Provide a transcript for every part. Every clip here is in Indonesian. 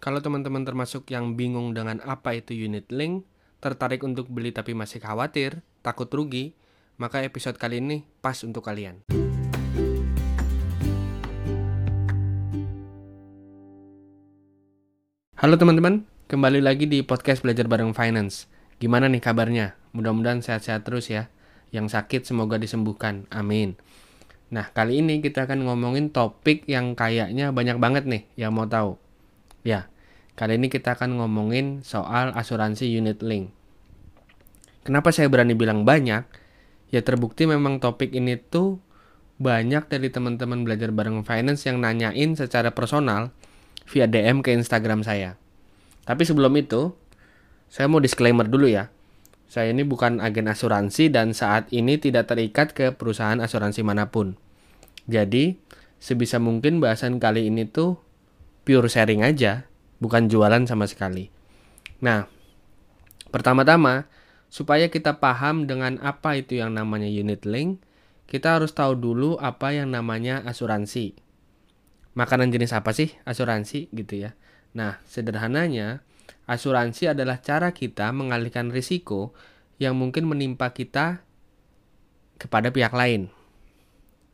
Kalau teman-teman termasuk yang bingung dengan apa itu unit link, tertarik untuk beli tapi masih khawatir, takut rugi, maka episode kali ini pas untuk kalian. Halo teman-teman, kembali lagi di podcast Belajar Bareng Finance. Gimana nih kabarnya? Mudah-mudahan sehat-sehat terus ya. Yang sakit semoga disembuhkan. Amin. Nah, kali ini kita akan ngomongin topik yang kayaknya banyak banget nih yang mau tahu. Ya, kali ini kita akan ngomongin soal asuransi unit link. Kenapa saya berani bilang banyak? Ya terbukti memang topik ini tuh banyak dari teman-teman belajar bareng finance yang nanyain secara personal via DM ke Instagram saya. Tapi sebelum itu, saya mau disclaimer dulu ya. Saya ini bukan agen asuransi dan saat ini tidak terikat ke perusahaan asuransi mana pun. Jadi, sebisa mungkin bahasan kali ini tuh pure sharing aja, bukan jualan sama sekali. Nah, pertama-tama, supaya kita paham dengan apa itu yang namanya unit link, kita harus tahu dulu apa yang namanya asuransi. Makanan jenis apa sih asuransi gitu ya. Nah, sederhananya, asuransi adalah cara kita mengalihkan risiko yang mungkin menimpa kita kepada pihak lain.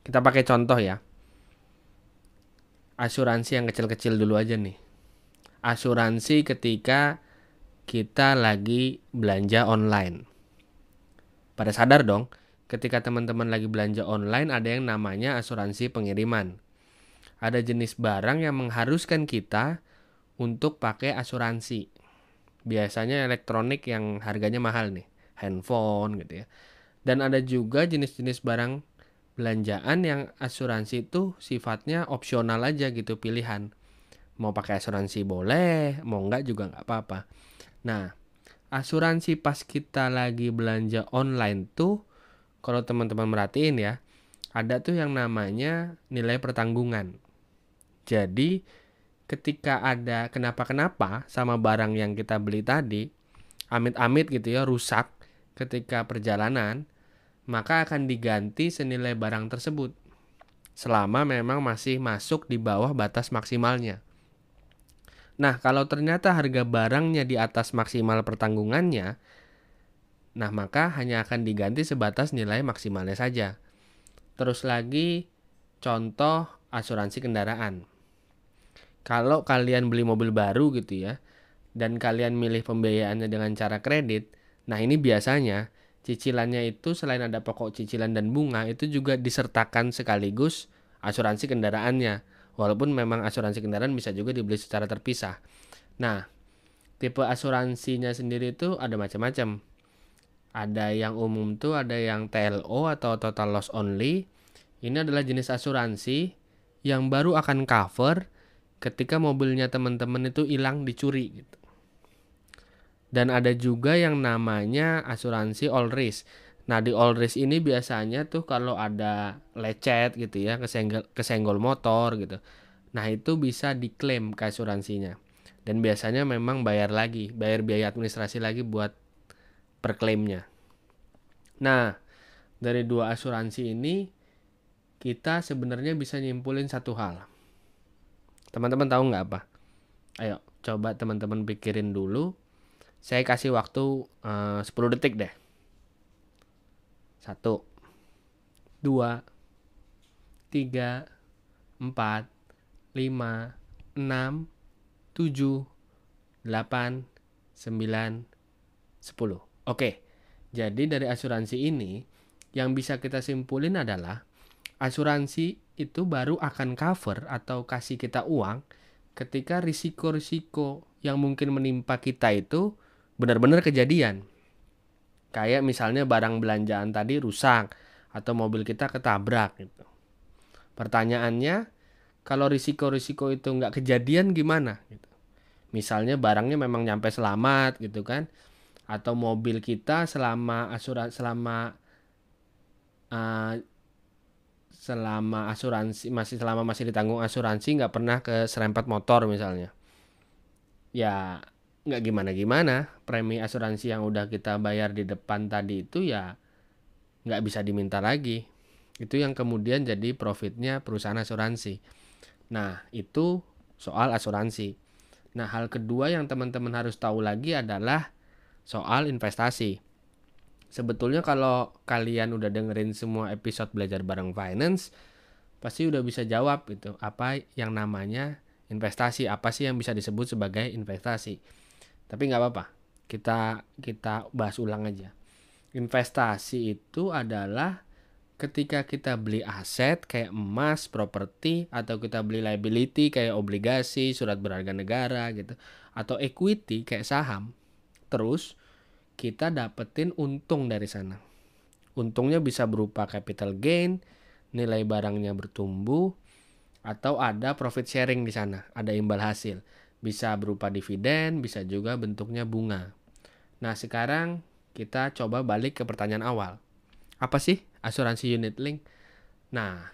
Kita pakai contoh ya asuransi yang kecil-kecil dulu aja nih. Asuransi ketika kita lagi belanja online. Pada sadar dong, ketika teman-teman lagi belanja online ada yang namanya asuransi pengiriman. Ada jenis barang yang mengharuskan kita untuk pakai asuransi. Biasanya elektronik yang harganya mahal nih, handphone gitu ya. Dan ada juga jenis-jenis barang belanjaan yang asuransi itu sifatnya opsional aja gitu pilihan. Mau pakai asuransi boleh, mau enggak juga enggak apa-apa. Nah, asuransi pas kita lagi belanja online tuh kalau teman-teman merhatiin ya, ada tuh yang namanya nilai pertanggungan. Jadi, ketika ada kenapa-kenapa sama barang yang kita beli tadi, amit-amit gitu ya rusak ketika perjalanan, maka akan diganti senilai barang tersebut selama memang masih masuk di bawah batas maksimalnya. Nah, kalau ternyata harga barangnya di atas maksimal pertanggungannya, nah maka hanya akan diganti sebatas nilai maksimalnya saja. Terus lagi contoh asuransi kendaraan. Kalau kalian beli mobil baru gitu ya, dan kalian milih pembiayaannya dengan cara kredit, nah ini biasanya Cicilannya itu selain ada pokok cicilan dan bunga itu juga disertakan sekaligus asuransi kendaraannya. Walaupun memang asuransi kendaraan bisa juga dibeli secara terpisah. Nah, tipe asuransinya sendiri itu ada macam-macam. Ada yang umum tuh ada yang TLO atau total loss only. Ini adalah jenis asuransi yang baru akan cover ketika mobilnya teman-teman itu hilang dicuri gitu. Dan ada juga yang namanya asuransi all risk. Nah di all risk ini biasanya tuh kalau ada lecet gitu ya, kesenggol, kesenggol motor gitu. Nah itu bisa diklaim ke asuransinya. Dan biasanya memang bayar lagi, bayar biaya administrasi lagi buat per klaimnya. Nah dari dua asuransi ini kita sebenarnya bisa nyimpulin satu hal. Teman-teman tahu nggak apa? Ayo coba teman-teman pikirin dulu saya kasih waktu eh, uh, 10 detik deh. Satu, dua, tiga, empat, lima, enam, tujuh, delapan, sembilan, sepuluh. Oke, jadi dari asuransi ini yang bisa kita simpulin adalah asuransi itu baru akan cover atau kasih kita uang ketika risiko-risiko yang mungkin menimpa kita itu benar-benar kejadian. Kayak misalnya barang belanjaan tadi rusak atau mobil kita ketabrak gitu. Pertanyaannya, kalau risiko-risiko itu nggak kejadian gimana? Gitu. Misalnya barangnya memang nyampe selamat gitu kan, atau mobil kita selama asuransi selama uh, selama asuransi masih selama masih ditanggung asuransi nggak pernah ke serempet motor misalnya ya nggak gimana-gimana. Premi asuransi yang udah kita bayar di depan tadi itu ya nggak bisa diminta lagi. Itu yang kemudian jadi profitnya perusahaan asuransi. Nah itu soal asuransi. Nah, hal kedua yang teman-teman harus tahu lagi adalah soal investasi. Sebetulnya kalau kalian udah dengerin semua episode belajar bareng finance, pasti udah bisa jawab itu apa yang namanya investasi, apa sih yang bisa disebut sebagai investasi. Tapi nggak apa-apa, kita kita bahas ulang aja. Investasi itu adalah ketika kita beli aset kayak emas, properti, atau kita beli liability kayak obligasi, surat berharga negara gitu, atau equity kayak saham, terus kita dapetin untung dari sana. Untungnya bisa berupa capital gain, nilai barangnya bertumbuh, atau ada profit sharing di sana, ada imbal hasil. Bisa berupa dividen, bisa juga bentuknya bunga. Nah, sekarang kita coba balik ke pertanyaan awal. Apa sih asuransi unit link. Nah,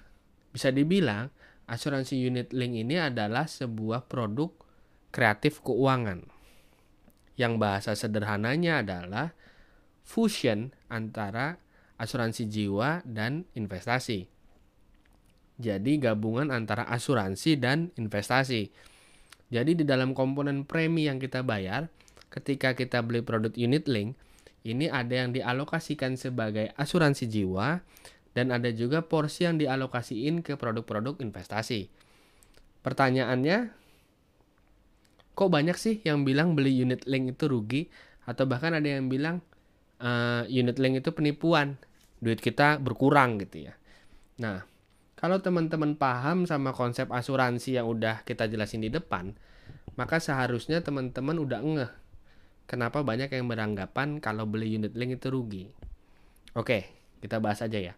bisa dibilang asuransi unit link ini adalah sebuah produk kreatif keuangan. Yang bahasa sederhananya adalah fusion antara asuransi jiwa dan investasi. Jadi gabungan antara asuransi dan investasi. Jadi di dalam komponen premi yang kita bayar, ketika kita beli produk unit link, ini ada yang dialokasikan sebagai asuransi jiwa dan ada juga porsi yang dialokasiin ke produk-produk investasi. Pertanyaannya, kok banyak sih yang bilang beli unit link itu rugi atau bahkan ada yang bilang uh, unit link itu penipuan, duit kita berkurang gitu ya. Nah, kalau teman-teman paham sama konsep asuransi yang udah kita jelasin di depan, maka seharusnya teman-teman udah ngeh kenapa banyak yang beranggapan kalau beli unit link itu rugi. Oke, kita bahas aja ya.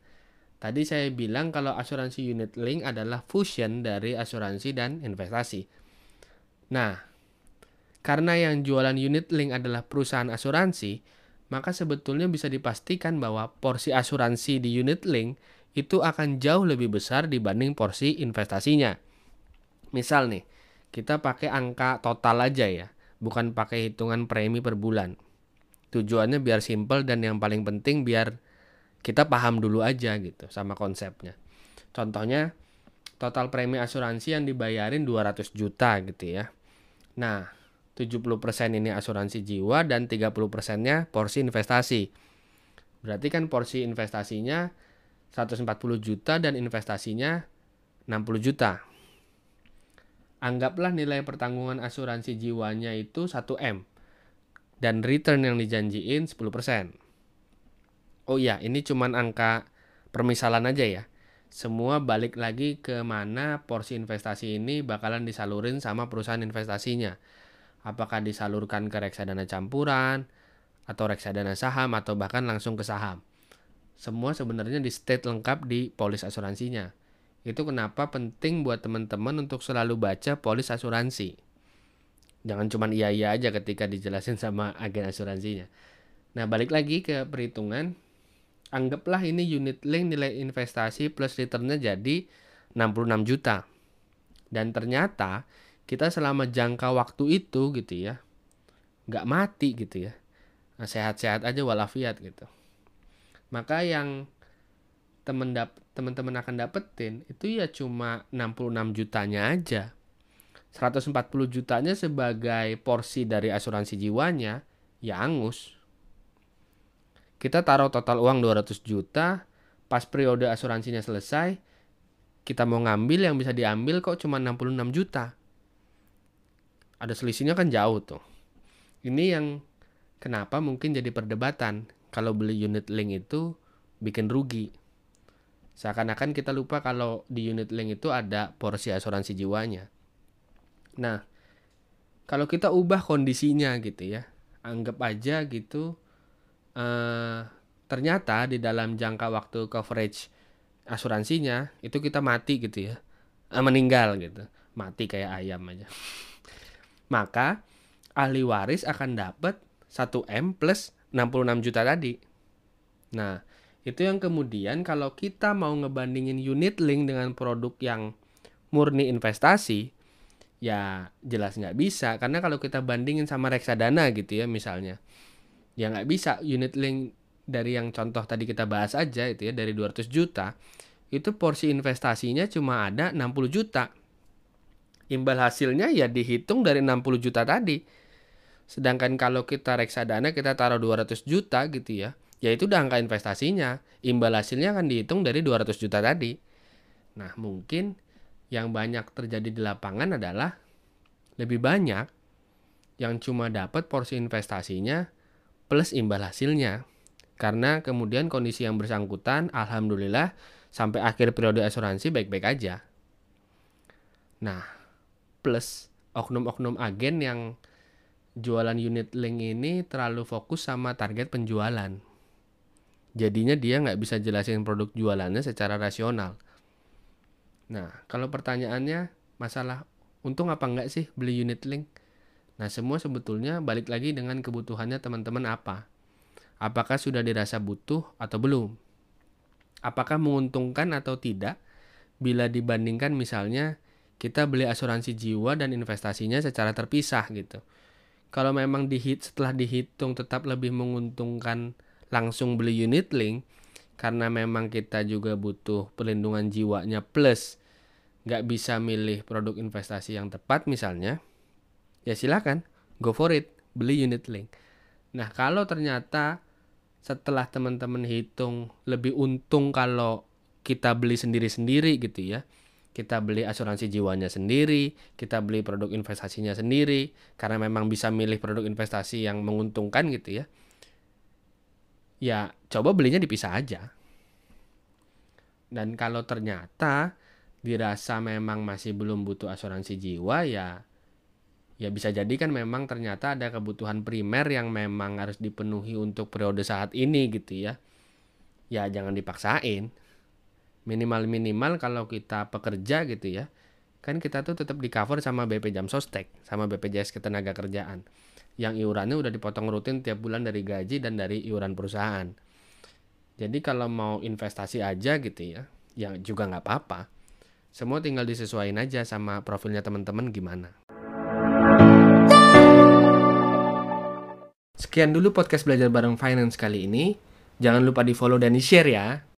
Tadi saya bilang kalau asuransi unit link adalah fusion dari asuransi dan investasi. Nah, karena yang jualan unit link adalah perusahaan asuransi, maka sebetulnya bisa dipastikan bahwa porsi asuransi di unit link itu akan jauh lebih besar dibanding porsi investasinya. Misal nih, kita pakai angka total aja ya bukan pakai hitungan premi per bulan. Tujuannya biar simple dan yang paling penting biar kita paham dulu aja gitu sama konsepnya. Contohnya total premi asuransi yang dibayarin 200 juta gitu ya. Nah, 70% ini asuransi jiwa dan 30%-nya porsi investasi. Berarti kan porsi investasinya 140 juta dan investasinya 60 juta anggaplah nilai pertanggungan asuransi jiwanya itu 1M dan return yang dijanjiin 10%. Oh iya, ini cuman angka permisalan aja ya. Semua balik lagi ke mana porsi investasi ini bakalan disalurin sama perusahaan investasinya. Apakah disalurkan ke reksadana campuran, atau reksadana saham, atau bahkan langsung ke saham. Semua sebenarnya di state lengkap di polis asuransinya. Itu kenapa penting buat teman-teman untuk selalu baca polis asuransi. Jangan cuma iya-iya aja ketika dijelasin sama agen asuransinya. Nah, balik lagi ke perhitungan. Anggaplah ini unit link nilai investasi plus returnnya jadi 66 juta. Dan ternyata kita selama jangka waktu itu gitu ya, nggak mati gitu ya. Nah, sehat-sehat aja walafiat gitu. Maka yang temen dap teman-teman akan dapetin itu ya cuma 66 jutanya aja. 140 jutanya sebagai porsi dari asuransi jiwanya ya angus. Kita taruh total uang 200 juta, pas periode asuransinya selesai, kita mau ngambil yang bisa diambil kok cuma 66 juta. Ada selisihnya kan jauh tuh. Ini yang kenapa mungkin jadi perdebatan kalau beli unit link itu bikin rugi. Seakan-akan kita lupa kalau di unit link itu ada porsi asuransi jiwanya. Nah, kalau kita ubah kondisinya gitu ya, anggap aja gitu, eh, ternyata di dalam jangka waktu coverage asuransinya itu kita mati gitu ya, eh, meninggal gitu, mati kayak ayam aja. Maka ahli waris akan dapat 1 M plus 66 juta tadi. Nah, itu yang kemudian kalau kita mau ngebandingin unit link dengan produk yang murni investasi, ya jelas nggak bisa. Karena kalau kita bandingin sama reksadana gitu ya misalnya, ya nggak bisa unit link dari yang contoh tadi kita bahas aja itu ya dari 200 juta, itu porsi investasinya cuma ada 60 juta. Imbal hasilnya ya dihitung dari 60 juta tadi. Sedangkan kalau kita reksadana kita taruh 200 juta gitu ya, ya itu udah angka investasinya. Imbal hasilnya akan dihitung dari 200 juta tadi. Nah, mungkin yang banyak terjadi di lapangan adalah lebih banyak yang cuma dapat porsi investasinya plus imbal hasilnya. Karena kemudian kondisi yang bersangkutan alhamdulillah sampai akhir periode asuransi baik-baik aja. Nah, plus oknum-oknum agen yang jualan unit link ini terlalu fokus sama target penjualan. Jadinya dia nggak bisa jelasin produk jualannya secara rasional. Nah, kalau pertanyaannya masalah untung apa enggak sih beli unit link? Nah, semua sebetulnya balik lagi dengan kebutuhannya teman-teman apa. Apakah sudah dirasa butuh atau belum? Apakah menguntungkan atau tidak bila dibandingkan misalnya kita beli asuransi jiwa dan investasinya secara terpisah gitu. Kalau memang dihit setelah dihitung tetap lebih menguntungkan langsung beli unit link karena memang kita juga butuh perlindungan jiwanya plus nggak bisa milih produk investasi yang tepat misalnya, ya silakan go for it beli unit link. Nah kalau ternyata setelah teman-teman hitung lebih untung kalau kita beli sendiri-sendiri gitu ya, kita beli asuransi jiwanya sendiri, kita beli produk investasinya sendiri, karena memang bisa milih produk investasi yang menguntungkan gitu ya. Ya, coba belinya dipisah aja. Dan kalau ternyata dirasa memang masih belum butuh asuransi jiwa ya ya bisa jadi kan memang ternyata ada kebutuhan primer yang memang harus dipenuhi untuk periode saat ini gitu ya. Ya jangan dipaksain minimal-minimal kalau kita pekerja gitu ya kan kita tuh tetap di cover sama BP Jam Sostek sama BPJS Ketenagakerjaan yang iurannya udah dipotong rutin tiap bulan dari gaji dan dari iuran perusahaan jadi kalau mau investasi aja gitu ya ya juga nggak apa-apa semua tinggal disesuaikan aja sama profilnya teman-teman gimana Sekian dulu podcast belajar bareng finance kali ini. Jangan lupa di follow dan di share ya.